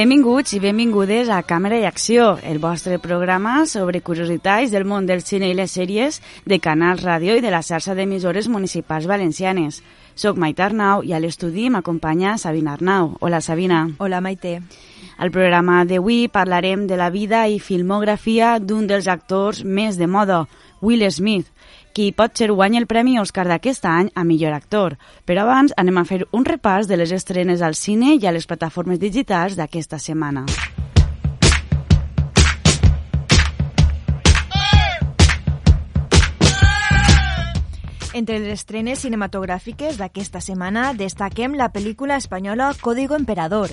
Benvinguts i benvingudes a Càmera i Acció, el vostre programa sobre curiositats del món del cine i les sèries de Canals Ràdio i de la xarxa d'emissores municipals valencianes. Soc Maite Arnau i a l'estudi m'acompanya Sabina Arnau. Hola, Sabina. Hola, Maite. Al programa d'avui parlarem de la vida i filmografia d'un dels actors més de moda, Will Smith, qui pot ser guanya el Premi Oscar d'aquest any a millor actor. Però abans anem a fer un repàs de les estrenes al cine i a les plataformes digitals d'aquesta setmana. Entre les estrenes cinematogràfiques d'aquesta setmana destaquem la pel·lícula espanyola Código Emperador.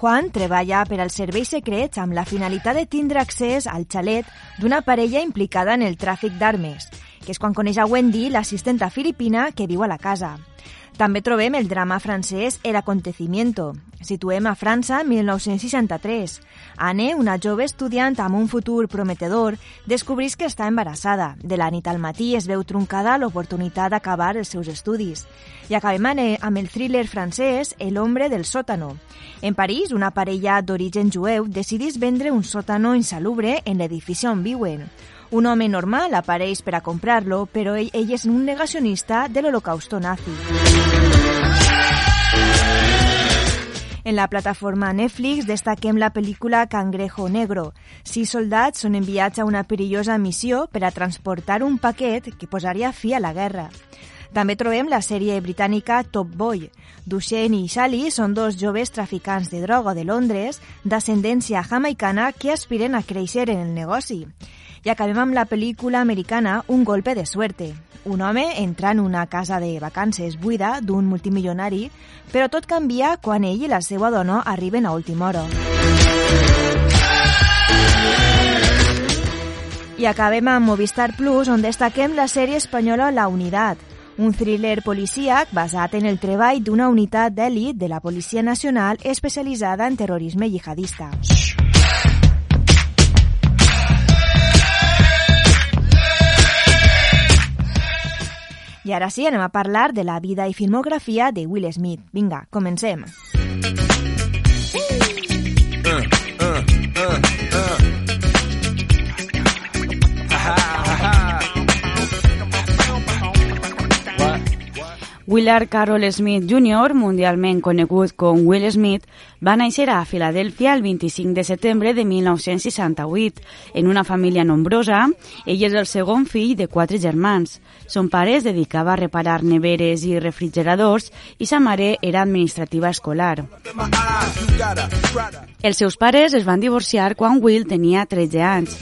Juan treballa per als serveis secrets amb la finalitat de tindre accés al xalet d'una parella implicada en el tràfic d'armes que és quan coneix a Wendy, l'assistenta filipina que viu a la casa. També trobem el drama francès El Acontecimiento. Situem a França 1963. Anne, una jove estudiant amb un futur prometedor, descobreix que està embarassada. De la nit al matí es veu truncada l'oportunitat d'acabar els seus estudis. I acabem amb el thriller francès El hombre del sótano. En París, una parella d'origen jueu decidís vendre un sòtano insalubre en l'edifici on viuen. Un home normal apareix per a comprar-lo, però ell, ell és un negacionista de l'holocausto nazi. En la plataforma Netflix destaquem la pel·lícula Cangrejo Negro. Sis soldats són enviats a una perillosa missió per a transportar un paquet que posaria fi a la guerra. També trobem la sèrie britànica Top Boy. Duchenne i Sally són dos joves traficants de droga de Londres d'ascendència jamaicana que aspiren a créixer en el negoci. I acabem amb la pel·lícula americana Un golpe de suerte. Un home entra en una casa de vacances buida d'un multimilionari, però tot canvia quan ell i la seva dona arriben a última hora. I acabem amb Movistar Plus, on destaquem la sèrie espanyola La Unitat, un thriller policíac basat en el treball d'una unitat d'èlit de la Policia Nacional especialitzada en terrorisme jihadista. I ara sí, anem a parlar de la vida i filmografia de Will Smith. Vinga, comencem. Uh, uh, uh, uh. Willard Carroll Smith Jr., mundialment conegut com Will Smith, va néixer a Filadèlfia el 25 de setembre de 1968 en una família nombrosa. Ell és el segon fill de quatre germans. Son pare es dedicava a reparar neveres i refrigeradors i sa mare era administrativa escolar. Els seus pares es van divorciar quan Will tenia 13 anys.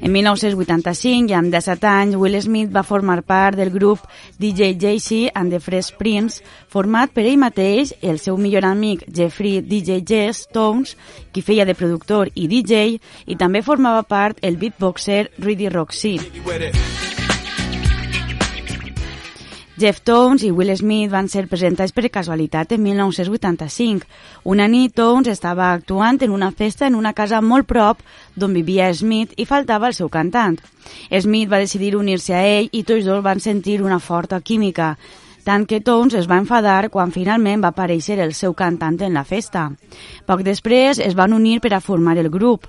En 1985, i amb 17 anys, Will Smith va formar part del grup DJ JC and the Fresh Prince, format per ell mateix, el seu millor amic Jeffrey DJ Jess Tones, qui feia de productor i DJ, i també formava part el beatboxer Rudy Roxy. Jeff Tones i Will Smith van ser presentats per casualitat en 1985. Una nit, Tones estava actuant en una festa en una casa molt prop d'on vivia Smith i faltava el seu cantant. Smith va decidir unir-se a ell i tots dos van sentir una forta química, tant que Tones es va enfadar quan finalment va aparèixer el seu cantant en la festa. Poc després es van unir per a formar el grup.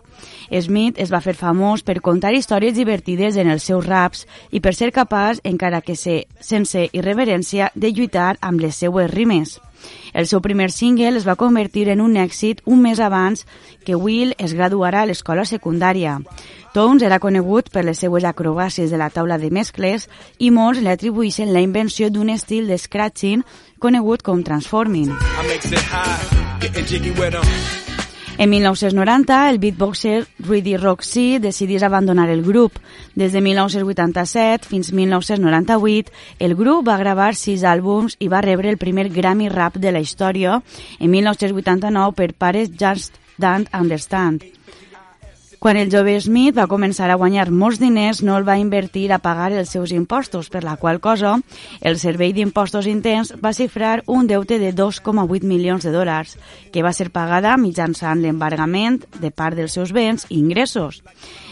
Smith es va fer famós per contar històries divertides en els seus raps i per ser capaç, encara que ser sense irreverència, de lluitar amb les seues rimes. El seu primer single es va convertir en un èxit un mes abans que Will es graduarà a l'escola secundària. Tones era conegut per les seues acrobàcies de la taula de mescles i molts li atribueixen la invenció d'un estil de scratching conegut com transforming. En 1990, el beatboxer Rudy Roxy decidís abandonar el grup. Des de 1987 fins 1998, el grup va gravar sis àlbums i va rebre el primer Grammy Rap de la història en 1989 per Pares Just Don't Understand. Quan el jove Smith va començar a guanyar molts diners, no el va invertir a pagar els seus impostos, per la qual cosa el Servei d'Impostos Intens va xifrar un deute de 2,8 milions de dòlars, que va ser pagada mitjançant l'embargament de part dels seus béns i ingressos.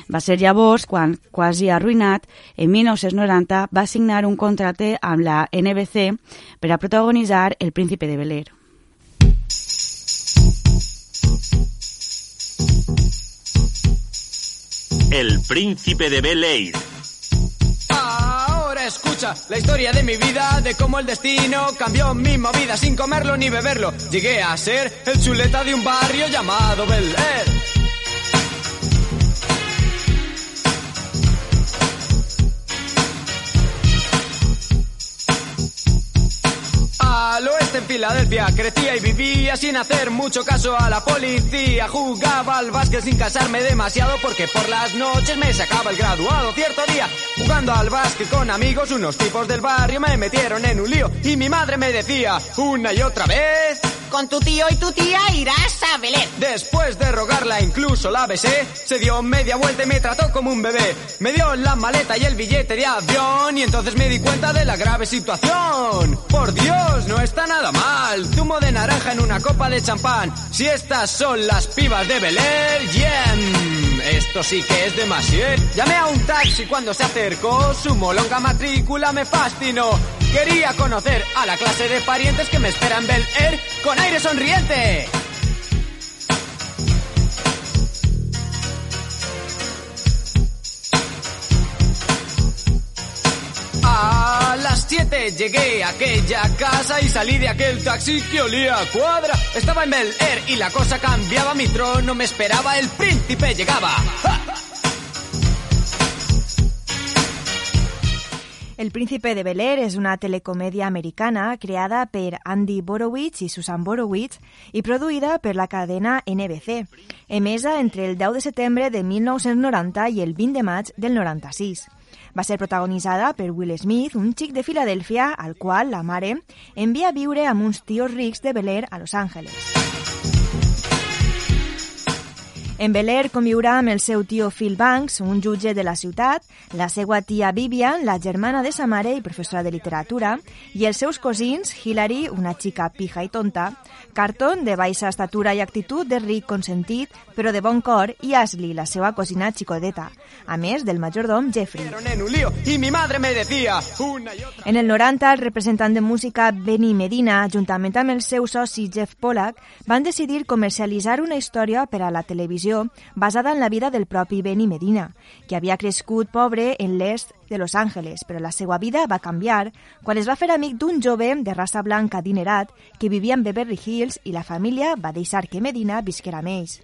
Va ser llavors quan, quasi arruïnat, en 1990 va signar un contracte amb la NBC per a protagonitzar El príncipe de Bel El príncipe de Bel Air. Ahora escucha la historia de mi vida, de cómo el destino cambió mi movida sin comerlo ni beberlo. Llegué a ser el chuleta de un barrio llamado Bel Air. Al oeste en Filadelfia crecía y vivía sin hacer mucho caso a la policía. Jugaba al básquet sin casarme demasiado porque por las noches me sacaba el graduado. Cierto día, jugando al básquet con amigos, unos tipos del barrio me metieron en un lío y mi madre me decía una y otra vez. Con tu tío y tu tía irás a Belén. Después de rogarla incluso la besé, se dio media vuelta y me trató como un bebé. Me dio la maleta y el billete de avión y entonces me di cuenta de la grave situación. Por Dios, no está nada mal. Zumo de naranja en una copa de champán. Si estas son las pibas de Belén, yeah. Esto sí que es demasiado. Llamé a un taxi cuando se acercó, su molonga matrícula me fascinó. Quería conocer a la clase de parientes que me esperan Bel Air con aire sonriente. 7 llegué a aquella casa y salí de aquel taxi que olía a cuadra. Estaba en Bel Air y la cosa cambiaba, mi trono me esperaba, el príncipe llegaba. El príncipe de Bel Air és una telecomèdia americana creada per Andy Borowitz i Susan Borowitz i produïda per la cadena NBC, emesa entre el 10 de setembre de 1990 i el 20 de maig del 96. Va ser protagonitzada per Will Smith, un xic de Filadèlfia al qual la mare envia a viure amb uns de Bel Air a Los Angeles. En Bel Air conviurà amb el seu tio Phil Banks, un jutge de la ciutat, la seva tia Vivian, la germana de sa mare i professora de literatura, i els seus cosins, Hillary, una xica pija i tonta, Carton, de baixa estatura i actitud de ric consentit, però de bon cor, i Ashley, la seva cosina xicodeta, a més del majordom Jeffrey. En el 90, el representant de música Benny Medina, juntament amb el seu soci Jeff Pollack, van decidir comercialitzar una història per a la televisió basada en la vida del propi Benny Medina, que havia crescut pobre en l'est de Los Angeles, però la seva vida va canviar quan es va fer amic d'un jove de raça blanca adinerat que vivia en Beverly Hills i la família va deixar que Medina visquera amb ells.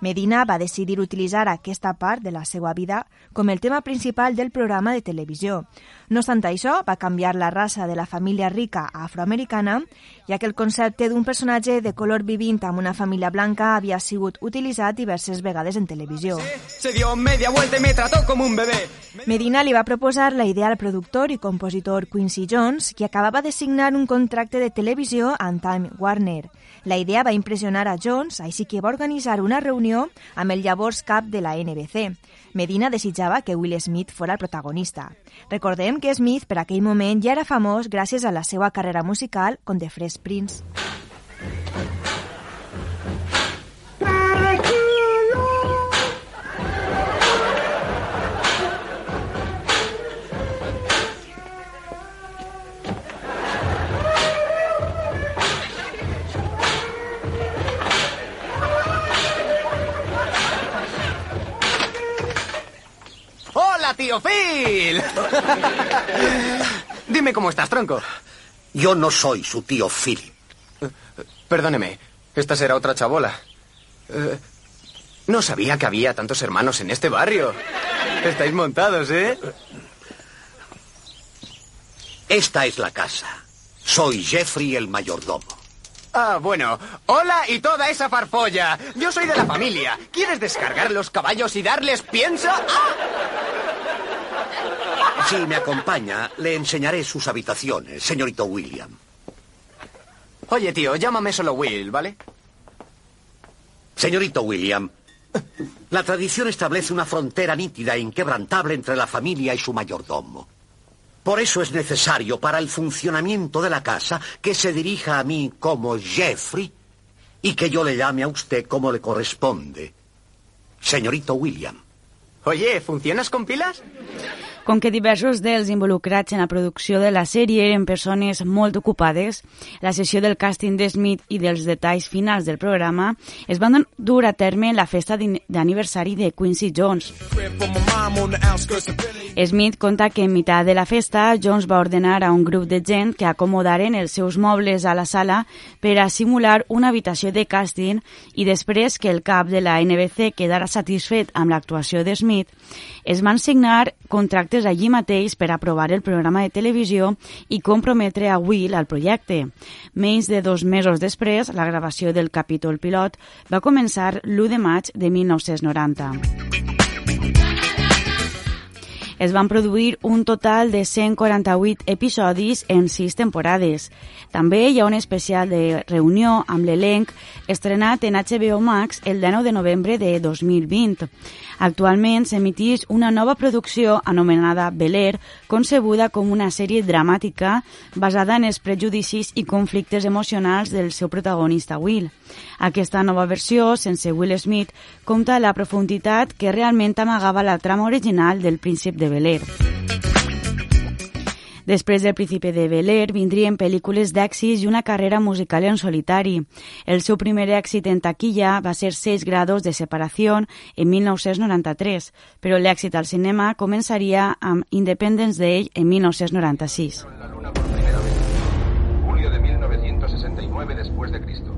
Medina va decidir utilitzar aquesta part de la seva vida com el tema principal del programa de televisió. No obstant això, va canviar la raça de la família rica a afroamericana, ja que el concepte d'un personatge de color vivint amb una família blanca havia sigut utilitzat diverses vegades en televisió. se dio media vuelta y me trató como un bebé. Medina li va proposar la idea al productor i compositor Quincy Jones, que acabava de signar un contracte de televisió amb Time Warner. La idea va impressionar a Jones, així que va organitzar una reunió amb el llavors cap de la NBC. Medina desitjava que Will Smith fora el protagonista. Recordem que Smith per aquell moment ja era famós gràcies a la seva carrera musical con The Fresh Prince. Tío Phil! Dime cómo estás, tronco. Yo no soy su tío Philip. Perdóneme, esta será otra chabola. Eh, no sabía que había tantos hermanos en este barrio. Estáis montados, ¿eh? Esta es la casa. Soy Jeffrey el mayordomo. Ah, bueno. Hola y toda esa farfolla. Yo soy de la familia. ¿Quieres descargar los caballos y darles pienso? ¡Ah! Si me acompaña, le enseñaré sus habitaciones, señorito William. Oye, tío, llámame solo Will, ¿vale? Señorito William, la tradición establece una frontera nítida e inquebrantable entre la familia y su mayordomo. Por eso es necesario para el funcionamiento de la casa que se dirija a mí como Jeffrey y que yo le llame a usted como le corresponde. Señorito William. Oye, ¿funcionas con pilas? Com que diversos dels involucrats en la producció de la sèrie eren persones molt ocupades, la sessió del càsting de Smith i dels detalls finals del programa es van dur a terme la festa d'aniversari de Quincy Jones. Smith conta que en mitad de la festa Jones va ordenar a un grup de gent que acomodaren els seus mobles a la sala per a simular una habitació de càsting i després que el cap de la NBC quedara satisfet amb l'actuació de Smith, es van signar contractes allí mateix per aprovar el programa de televisió i comprometre a Will al projecte. Menys de dos mesos després, la gravació del capítol pilot va començar l'1 de maig de 1990 es van produir un total de 148 episodis en 6 temporades. També hi ha un especial de reunió amb l'elenc estrenat en HBO Max el 19 de novembre de 2020. Actualment s'emitís una nova producció anomenada Bel Air, concebuda com una sèrie dramàtica basada en els prejudicis i conflictes emocionals del seu protagonista Will. Aquesta nova versió, sense Will Smith, compta la profunditat que realment amagava la trama original del príncip de Bel Air. Després del Príncipe de Bel Air vindrien pel·lícules d'èxits i una carrera musical en solitari. El seu primer èxit en taquilla va ser 6 grados de separació en 1993, però l'èxit al cinema començaria amb Independence Day en 1996. Julio de 1969 después de Cristo.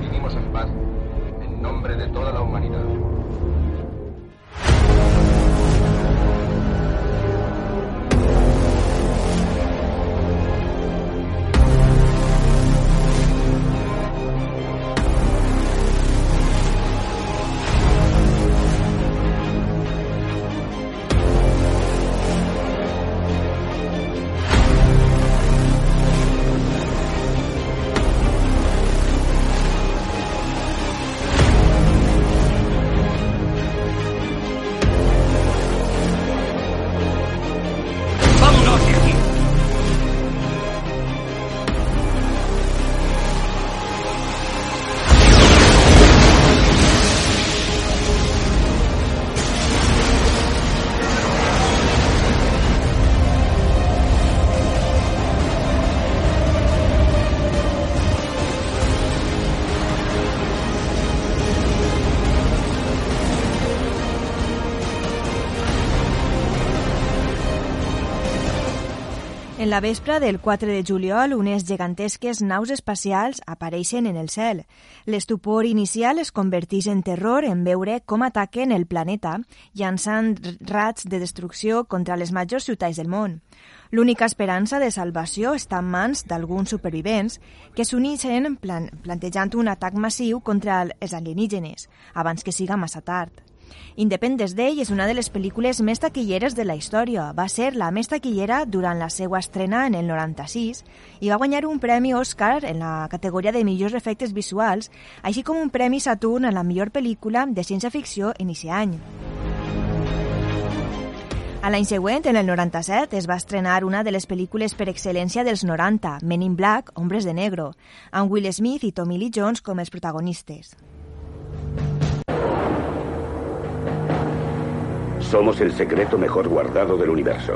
Vivimos en paz, en nombre de toda la humanidad. La vespra del 4 de juliol, unes gegantesques naus espacials apareixen en el cel. L'estupor inicial es converteix en terror en veure com ataquen el planeta, llançant rats de destrucció contra les majors ciutats del món. L'única esperança de salvació està en mans d'alguns supervivents que s'uneixen plan plantejant un atac massiu contra els alienígenes, abans que siga massa tard. Independence Day és una de les pel·lícules més taquilleres de la història. Va ser la més taquillera durant la seva estrena en el 96 i va guanyar un premi Oscar en la categoria de millors efectes visuals, així com un premi Saturn en la millor pel·lícula de ciència-ficció en aquest any. A l'any següent, en el 97, es va estrenar una de les pel·lícules per excel·lència dels 90, Men in Black, Hombres de Negro, amb Will Smith i Tommy Lee Jones com els protagonistes. Somos el secreto mejor guardado del universo.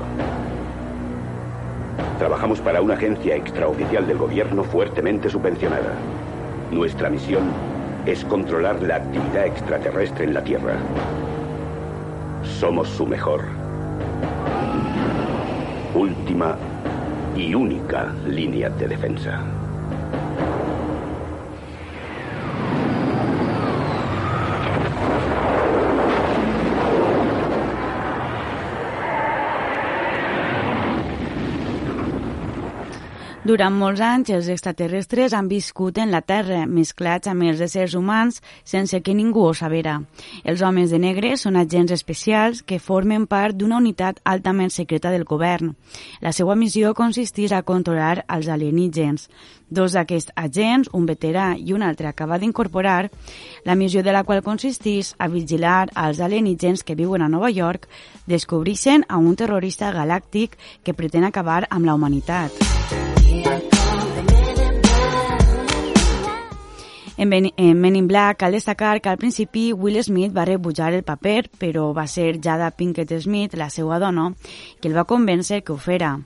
Trabajamos para una agencia extraoficial del gobierno fuertemente subvencionada. Nuestra misión es controlar la actividad extraterrestre en la Tierra. Somos su mejor, última y única línea de defensa. Durant molts anys, els extraterrestres han viscut en la Terra, mesclats amb els éssers humans sense que ningú ho sabera. Els homes de negre són agents especials que formen part d'una unitat altament secreta del govern. La seva missió consisteix a controlar els alienígens. Dos d'aquests agents, un veterà i un altre acabat d'incorporar, la missió de la qual consisteix a vigilar als alienígens que viuen a Nova York, descobreixen a un terrorista galàctic que pretén acabar amb la humanitat. En, en Men in Black cal destacar que al principi Will Smith va rebutjar el paper, però va ser Jada Pinkett Smith, la seva dona, que el va convèncer que ho fera.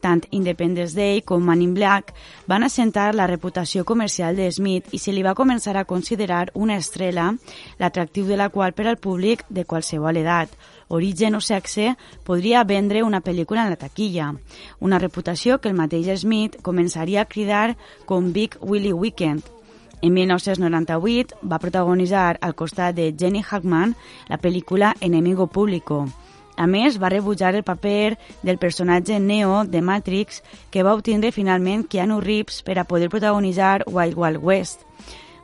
Tant Independence Day com Man in Black van assentar la reputació comercial de Smith i se li va començar a considerar una estrela, l'atractiu de la qual per al públic de qualsevol edat, origen o sexe, podria vendre una pel·lícula en la taquilla. Una reputació que el mateix Smith començaria a cridar com Big Willie Weekend, en 1998 va protagonitzar al costat de Jenny Hackman la pel·lícula Enemigo Público. A més, va rebutjar el paper del personatge Neo de Matrix que va obtindre finalment Keanu Reeves per a poder protagonitzar Wild Wild West.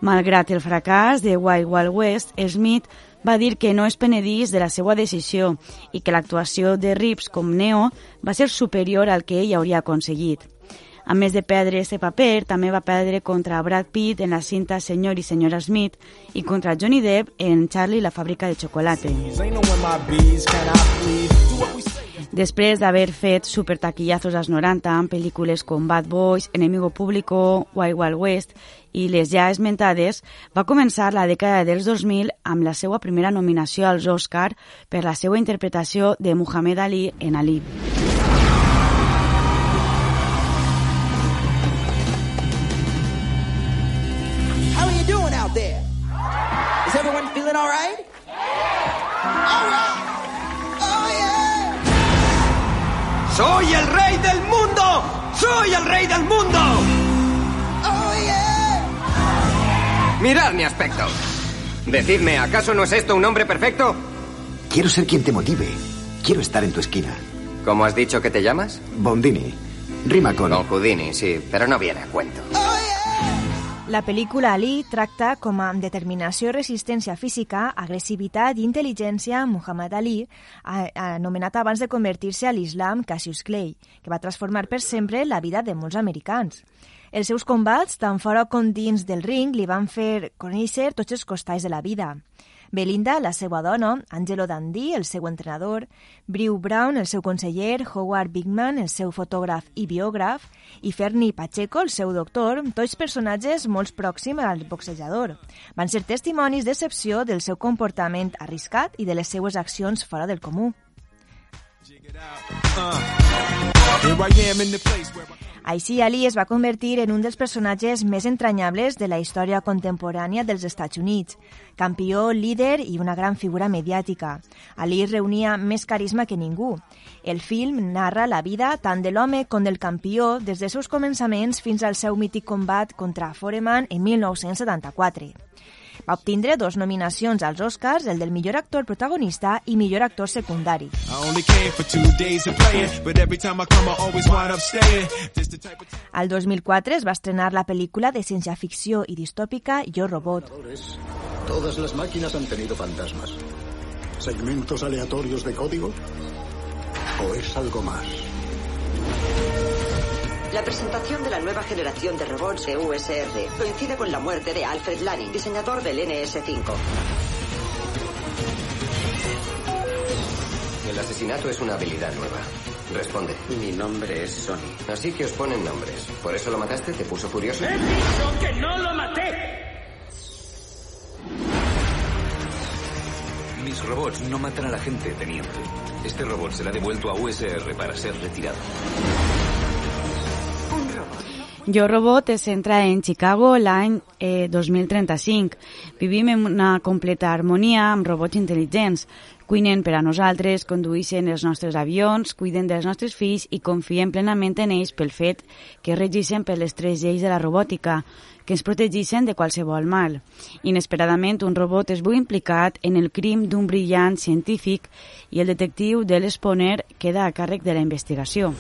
Malgrat el fracàs de Wild Wild West, Smith va dir que no es penedís de la seva decisió i que l'actuació de Reeves com Neo va ser superior al que ell hauria aconseguit. A més de perdre aquest paper, també va perdre contra Brad Pitt en la cinta Senyor i senyora Smith i contra Johnny Depp en Charlie la fàbrica de xocolate. Després d'haver fet supertaquillazos als 90 en pel·lícules com Bad Boys, Enemigo Público, Wild Wild West i les ja esmentades, va començar la dècada dels 2000 amb la seva primera nominació als Oscar per la seva interpretació de Muhammad Ali en Ali. out there? Is everyone feeling all right? All right. Oh, yeah. ¡Soy el rey del mundo! ¡Soy el rey del mundo! Mirad mi aspecto. Decidme, ¿acaso no es esto un hombre perfecto? Quiero ser quien te motive. Quiero estar en tu esquina. ¿Cómo has dicho que te llamas? Bondini. Rima con... Con Houdini, sí, pero no viene a cuento. Oh, yeah. La pel·lícula Ali tracta com a determinació, resistència física, agressivitat i intel·ligència Muhammad Ali, anomenat abans de convertir-se a l'islam Cassius Clay, que va transformar per sempre la vida de molts americans. Els seus combats, tant fora com dins del ring, li van fer conèixer tots els costalls de la vida. Belinda, la seva dona, Angelo Dandy, el seu entrenador, Brew Brown, el seu conseller, Howard Bigman, el seu fotògraf i biògraf, i Fernie Pacheco, el seu doctor, tots personatges molt pròxims al boxejador. Van ser testimonis d'excepció del seu comportament arriscat i de les seues accions fora del comú. Així, Ali es va convertir en un dels personatges més entranyables de la història contemporània dels Estats Units. Campió, líder i una gran figura mediàtica. Ali reunia més carisma que ningú. El film narra la vida tant de l'home com del campió des dels seus començaments fins al seu mític combat contra Foreman en 1974. Va obtindre dos nominacions als Oscars, el del millor actor protagonista i millor actor secundari. Al 2004 es va estrenar la pel·lícula de ciència ficció i distòpica Yo Robot. Todas las máquinas han tenido fantasmas. ¿Segmentos aleatorios de código? ¿O es algo más? La presentación de la nueva generación de robots de USR coincide con la muerte de Alfred Lanning, diseñador del NS5. El asesinato es una habilidad nueva. Responde. Mi nombre es Sony. Así que os ponen nombres. ¿Por eso lo mataste? ¿Te puso furioso? ¡He dicho que no lo maté! Mis robots no matan a la gente, teniente. Este robot será devuelto a USR para ser retirado. Jo Robot es centra en Chicago l'any eh, 2035. Vivim en una completa harmonia amb robots intel·ligents. Cuinen per a nosaltres, condueixen els nostres avions, cuiden dels nostres fills i confiem plenament en ells pel fet que regeixen per les tres lleis de la robòtica, que ens protegeixen de qualsevol mal. Inesperadament, un robot es veu implicat en el crim d'un brillant científic i el detectiu de l'Esponer queda a càrrec de la investigació.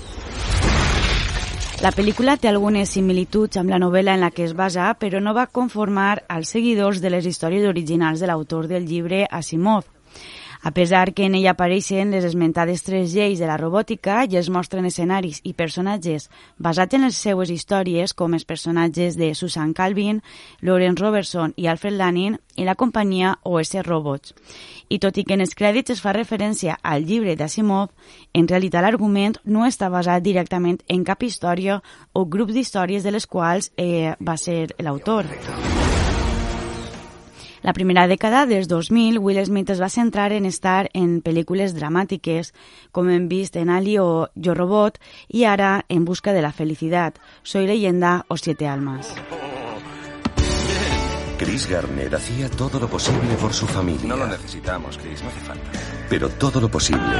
La pel·lícula té algunes similituds amb la novel·la en la que es basa, però no va conformar als seguidors de les històries originals de l'autor del llibre Asimov. A pesar que en ella apareixen les esmentades tres lleis de la robòtica i es mostren escenaris i personatges basats en les seues històries, com els personatges de Susan Calvin, Lawrence Robertson i Alfred Lanning i la companyia OS Robots. I tot i que en els crèdits es fa referència al llibre d'Asimov, en realitat l'argument no està basat directament en cap història o grup d'històries de les quals eh, va ser l'autor. La primera dècada dels 2000, Will Smith es va centrar en estar en pel·lícules dramàtiques, com hem vist en Ali o Yo Robot, i ara en Busca de la Felicitat, Soy Leyenda o Siete Almas. Chris Garner hacía todo lo posible por su familia. No lo necesitamos, Chris, no hace falta. Pero todo lo posible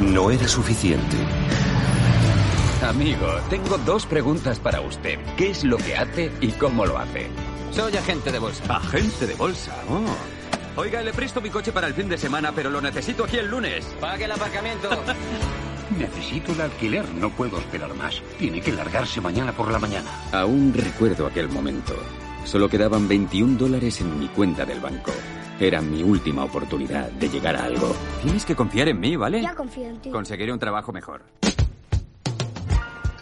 no era suficiente. Amigo, tengo dos preguntas para usted. ¿Qué es lo que hace y cómo lo hace? Soy agente de bolsa. Agente de bolsa. Oh. Oiga, le presto mi coche para el fin de semana, pero lo necesito aquí el lunes. Pague el aparcamiento. Necesito el alquiler, no puedo esperar más. Tiene que largarse mañana por la mañana. Aún recuerdo aquel momento. Solo quedaban 21 dólares en mi cuenta del banco. Era mi última oportunidad de llegar a algo. Tienes que confiar en mí, ¿vale? Ya confío en ti. Conseguiré un trabajo mejor.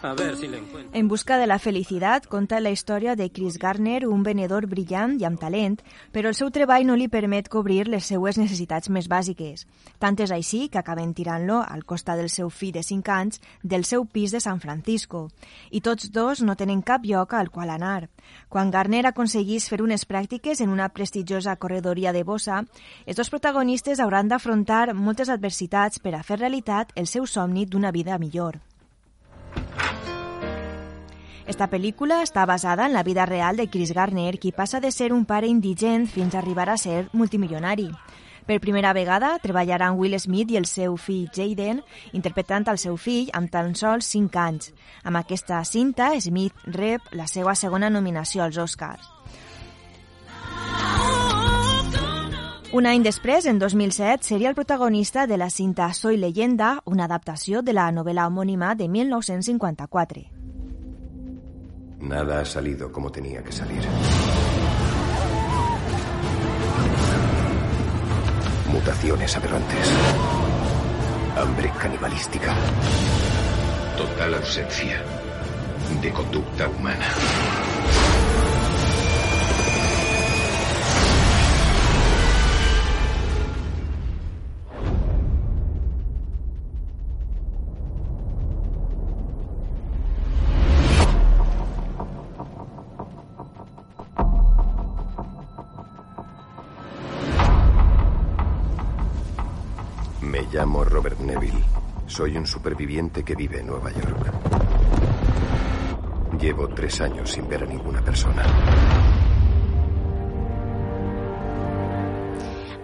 A ver si le encuentro. En busca de la felicitat conta la història de Chris Garner, un venedor brillant i amb talent, però el seu treball no li permet cobrir les seues necessitats més bàsiques. Tant és així que acaben tirant-lo al costat del seu fill de 5 anys del seu pis de San Francisco. I tots dos no tenen cap lloc al qual anar. Quan Garner aconseguís fer unes pràctiques en una prestigiosa corredoria de bossa, els dos protagonistes hauran d'afrontar moltes adversitats per a fer realitat el seu somni d'una vida millor. Esta pel·lícula està basada en la vida real de Chris Garner, qui passa de ser un pare indigent fins a arribar a ser multimilionari. Per primera vegada treballaran Will Smith i el seu fill Jaden interpretant el seu fill amb tan sols 5 anys. Amb aquesta cinta, Smith rep la seva segona nominació als Oscars. Un any després, en 2007, seria el protagonista de la cinta Soy leyenda, una adaptació de la novel·la homònima de 1954. Nada ha salido como tenía que salir. Mutaciones aberrantes. Hambre canibalística. Total ausencia de conducta humana. Soy un superviviente que vive en Nueva York. Llevo tres años sin ver a ninguna persona.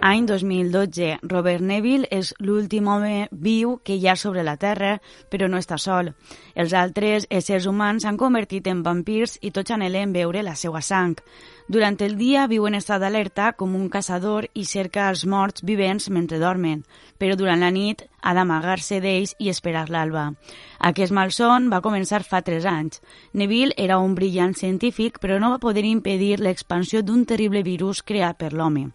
Any 2012. Robert Neville és l'últim home viu que hi ha sobre la Terra, però no està sol. Els altres éssers humans s'han convertit en vampirs i tots anhelen veure la seva sang. Durant el dia viu en estat d'alerta com un caçador i cerca els morts vivents mentre dormen, però durant la nit ha d'amagar-se d'ells i esperar l'alba. Aquest malson va començar fa tres anys. Neville era un brillant científic, però no va poder impedir l'expansió d'un terrible virus creat per l'home.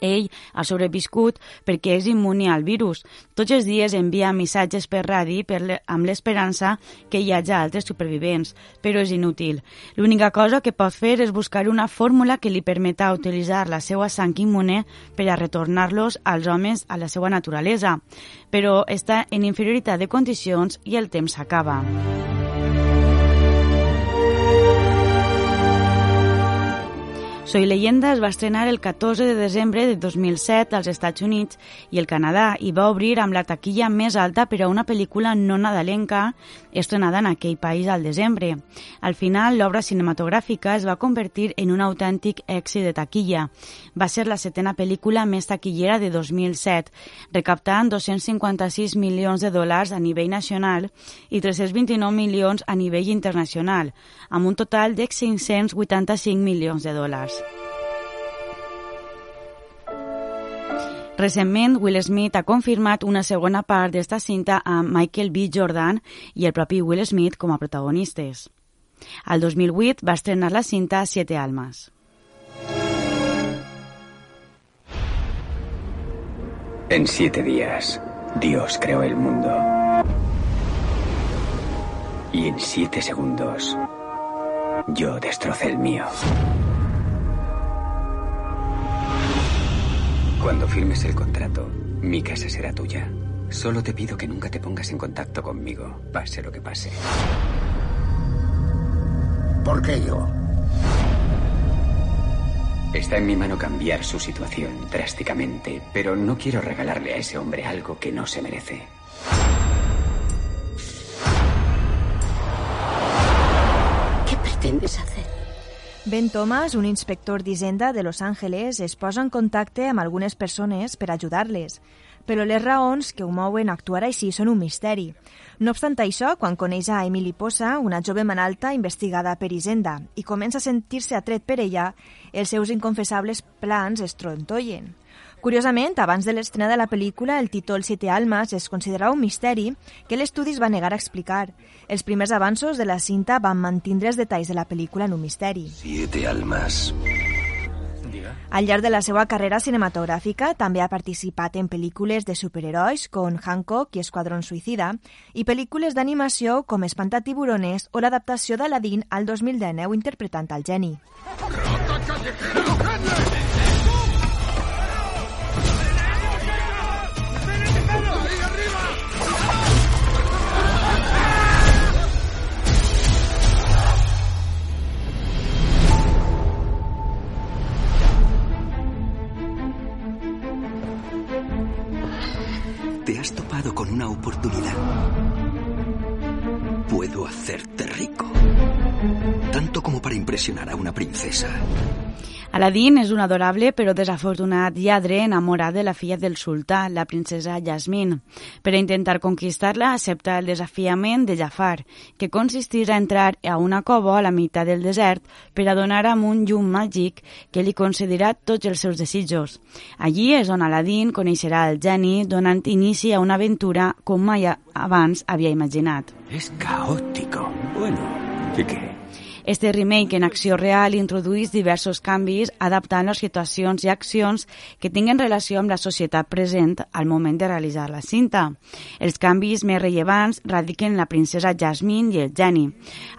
Ell ha sobreviscut perquè és immune al virus. Tots els dies envia missatges per radi per amb l'esperança que hi hagi altres supervivents, però és inútil. L'única cosa que pot fer és buscar una fórmula que li permeta utilitzar la seva sang immune per a retornar-los als homes a la seva naturalesa, però està en inferioritat de condicions i el temps s'acaba. Soy leyenda es va estrenar el 14 de desembre de 2007 als Estats Units i el Canadà i va obrir amb la taquilla més alta per a una pel·lícula no nadalenca estrenada en aquell país al desembre. Al final, l'obra cinematogràfica es va convertir en un autèntic èxit de taquilla. Va ser la setena pel·lícula més taquillera de 2007, recaptant 256 milions de dòlars a nivell nacional i 329 milions a nivell internacional, amb un total de 585 milions de dòlars. Recentment, Will Smith ha confirmat una segona part d'esta cinta amb Michael B. Jordan i el propi Will Smith com a protagonistes. Al 2008 va estrenar la cinta Siete Almas. En siete días, Dios creó el mundo. Y en siete segundos, yo destrocé el mío. Cuando firmes el contrato, mi casa será tuya. Solo te pido que nunca te pongas en contacto conmigo, pase lo que pase. ¿Por qué yo? Está en mi mano cambiar su situación drásticamente, pero no quiero regalarle a ese hombre algo que no se merece. ¿Qué pretendes hacer? Ben Thomas, un inspector d'Hisenda de Los Angeles, es posa en contacte amb algunes persones per ajudar-les, però les raons que ho mouen a actuar així són un misteri. No obstant això, quan coneix a Emily Posa, una jove manalta investigada per Hisenda, i comença a sentir-se atret per ella, els seus inconfessables plans es trontollen. Curiosament, abans de l'estrena de la pel·lícula, el títol Siete Almas es considerava un misteri que l'estudi es va negar a explicar. Els primers avanços de la cinta van mantindre els detalls de la pel·lícula en un misteri. Siete almas. Al llarg de la seva carrera cinematogràfica també ha participat en pel·lícules de superherois com Hancock i Esquadrón Suïcida i pel·lícules d'animació com Espantatiburones o l'adaptació d'Aladín al 2019 interpretant el geni. Has topado con una oportunidad. Puedo hacerte rico. Tanto como para impresionar a una princesa. Aladdin és un adorable però desafortunat lladre enamorat de la filla del sultà, la princesa Jasmine. Per a intentar conquistar-la, accepta el desafiament de Jafar, que consistirà a entrar a una cova a la meitat del desert per a donar amb un llum màgic que li concedirà tots els seus desitjos. Allí és on Aladdin coneixerà el geni, donant inici a una aventura com mai abans havia imaginat. Es caótico. Bueno. Este remake en acció real introdueix diversos canvis adaptant les situacions i accions que tinguen relació amb la societat present al moment de realitzar la cinta. Els canvis més rellevants radiquen en la princesa Jasmine i el geni.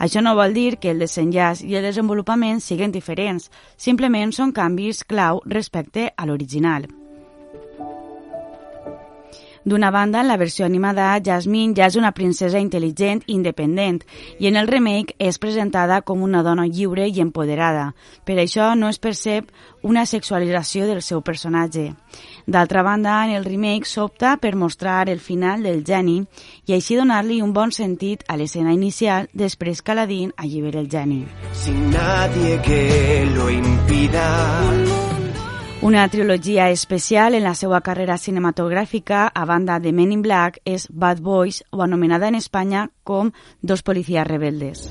Això no vol dir que el desenllaç i el desenvolupament siguin diferents, simplement són canvis clau respecte a l'original. D'una banda, en la versió animada, Jasmine ja és una princesa intel·ligent i independent, i en el remake és presentada com una dona lliure i empoderada. Per això no es percep una sexualització del seu personatge. D'altra banda, en el remake s'opta per mostrar el final del geni i així donar-li un bon sentit a l'escena inicial després que Aladdin allibera el geni. Sin nadie que lo impida. Una trilogia especial en la seva carrera cinematogràfica, a banda de Men in Black, és Bad Boys, o anomenada en Espanya com Dos policías rebeldes.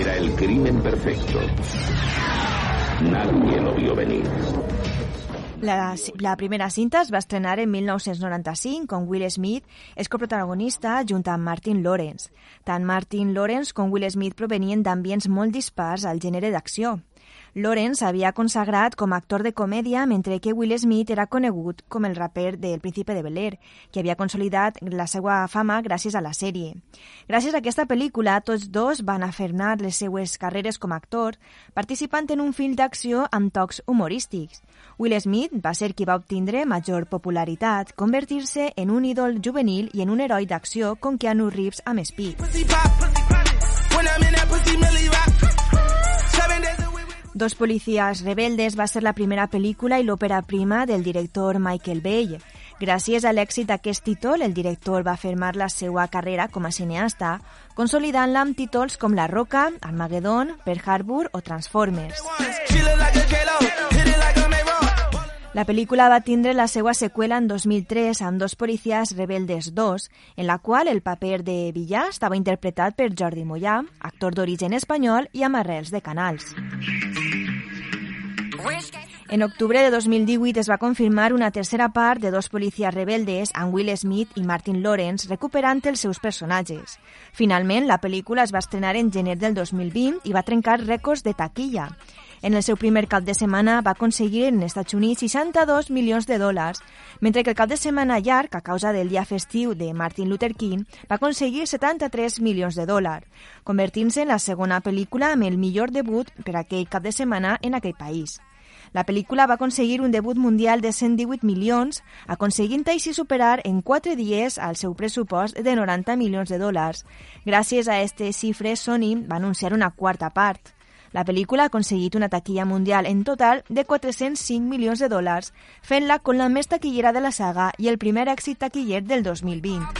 Era el crimen perfecto. Nadie lo vio venir. La, la primera cinta es va estrenar en 1995 on Will Smith és coprotagonista junt amb Martin Lawrence. Tant Martin Lawrence com Will Smith provenien d'ambients molt dispars al gènere d'acció. Lawrence havia consagrat com a actor de comèdia mentre que Will Smith era conegut com el raper del Príncipe de Bel-Air, que havia consolidat la seva fama gràcies a la sèrie. Gràcies a aquesta pel·lícula, tots dos van afermar les seues carreres com a actor, participant en un film d'acció amb tocs humorístics. Will Smith va ser qui va obtindre major popularitat, convertir-se en un ídol juvenil i en un heroi d'acció com Keanu Reeves amb Speed. Dos policías rebeldes va ser la primera pel·lícula i l'òpera prima del director Michael Bay. Gràcies a l'èxit d'aquest títol, el director va afirmar la seva carrera com a cineasta, consolidant-la amb títols com La Roca, Armageddon, Pearl Harbor o Transformers. La pel·lícula va tindre la seva seqüela en 2003 amb Dos policías rebeldes 2, en la qual el paper de villà estava interpretat per Jordi Mollà, actor d'origen espanyol i amb arrels de canals. En octubre de 2018 es va confirmar una tercera part de Dos policías rebeldes amb Will Smith i Martin Lawrence recuperant els seus personatges. Finalment, la pel·lícula es va estrenar en gener del 2020 i va trencar rècords de taquilla. En el seu primer cap de setmana va aconseguir en Estats Units 62 milions de dòlars, mentre que el cap de setmana llarg, a causa del dia festiu de Martin Luther King, va aconseguir 73 milions de dòlars, convertint-se en la segona pel·lícula amb el millor debut per aquell cap de setmana en aquell país. La pel·lícula va aconseguir un debut mundial de 118 milions, aconseguint així superar en 4 dies el seu pressupost de 90 milions de dòlars. Gràcies a aquestes xifres, Sony va anunciar una quarta part. La pel·lícula ha aconseguit una taquilla mundial en total de 405 milions de dòlars, fent-la con la més taquillera de la saga i el primer èxit taquiller del 2020.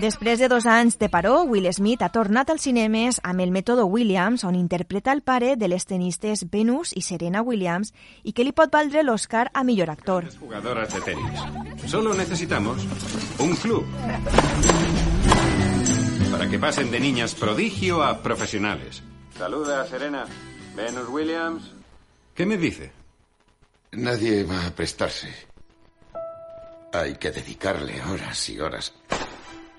Després de dos anys de paró, Will Smith ha tornat als cinemes amb el mètode Williams, on interpreta el pare de les tenistes Venus i Serena Williams i que li pot valdre l'Oscar a millor actor. Jugadoras de tenis. Solo necesitamos un club. Para que pasen de niñas prodigio a profesionales. Saluda, Serena. Venus Williams. ¿Qué me dice? Nadie va a prestarse. Hay que dedicarle horas y horas.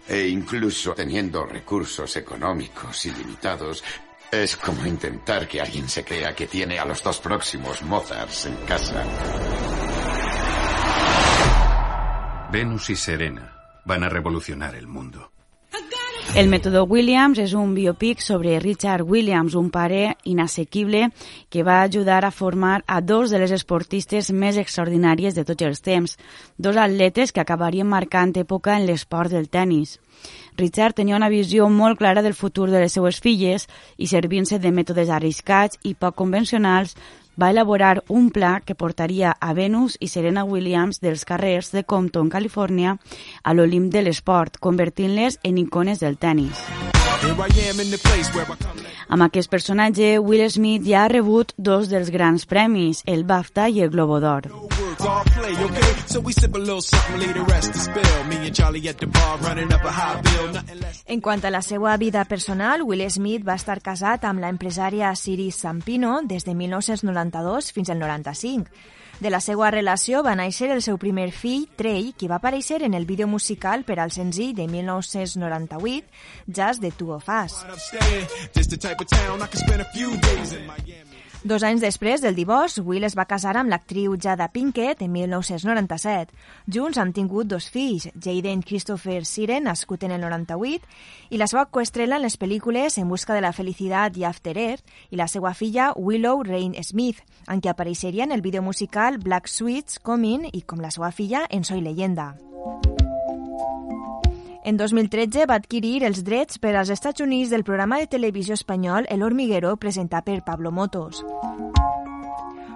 E incluso teniendo recursos económicos ilimitados, es como intentar que alguien se crea que tiene a los dos próximos Mozarts en casa. Venus y Serena van a revolucionar el mundo. El mètode Williams és un biopic sobre Richard Williams, un pare inassequible que va ajudar a formar a dos de les esportistes més extraordinàries de tots els temps, dos atletes que acabarien marcant època en l'esport del tennis. Richard tenia una visió molt clara del futur de les seues filles i servint-se de mètodes arriscats i poc convencionals va elaborar un pla que portaria a Venus i Serena Williams dels carrers de Compton, Califòrnia, a l'Olimp de l'esport, convertint-les en icones del tennis. Amb aquest personatge, Will Smith ja ha rebut dos dels grans premis, el BAFTA i el Globo d'Or. En quant a la seva vida personal, Will Smith va estar casat amb la empresària Siri Sampino des de 1992 fins al 95. De la seva relació va néixer el seu primer fill, Trey, qui va aparèixer en el vídeo musical per al senzill de 1998, Just the Two of Us. Dos anys després del divorç, Will es va casar amb l'actriu Jada Pinkett en 1997. Junts han tingut dos fills, Jaden Christopher Siren, nascut en el 98, i la seva coestrela en les pel·lícules En busca de la felicitat i After Earth, i la seva filla Willow Rain Smith, en què apareixeria en el vídeo musical Black Sweets Coming i com la seva filla en Soy Leyenda. En 2013 va adquirir els drets per als Estats Units del programa de televisió espanyol El Hormiguero presentat per Pablo Motos.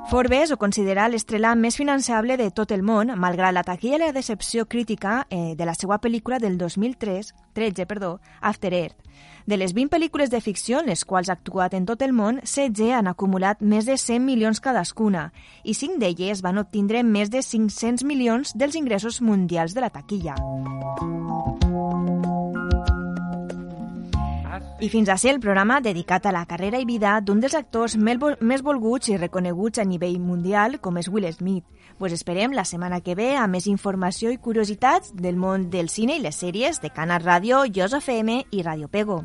Forbes ho considera l'estrela més financiable de tot el món, malgrat la taquilla i la decepció crítica eh, de la seva pel·lícula del 2003, 13, perdó, After Earth. De les 20 pel·lícules de ficció en les quals ha actuat en tot el món, 16 han acumulat més de 100 milions cadascuna i 5 d'elles van obtindre més de 500 milions dels ingressos mundials de la taquilla. I fins a ser el programa dedicat a la carrera i vida d'un dels actors més volguts i reconeguts a nivell mundial, com és Will Smith. Pues esperem la setmana que ve amb més informació i curiositats del món del cine i les sèries de Canal Ràdio, Jos FM i Radio Pego.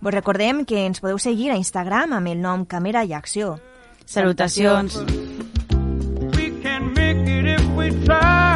Vos recordem que ens podeu seguir a Instagram amb el nom Camera i Acció. Salutacions. We can make it if we try.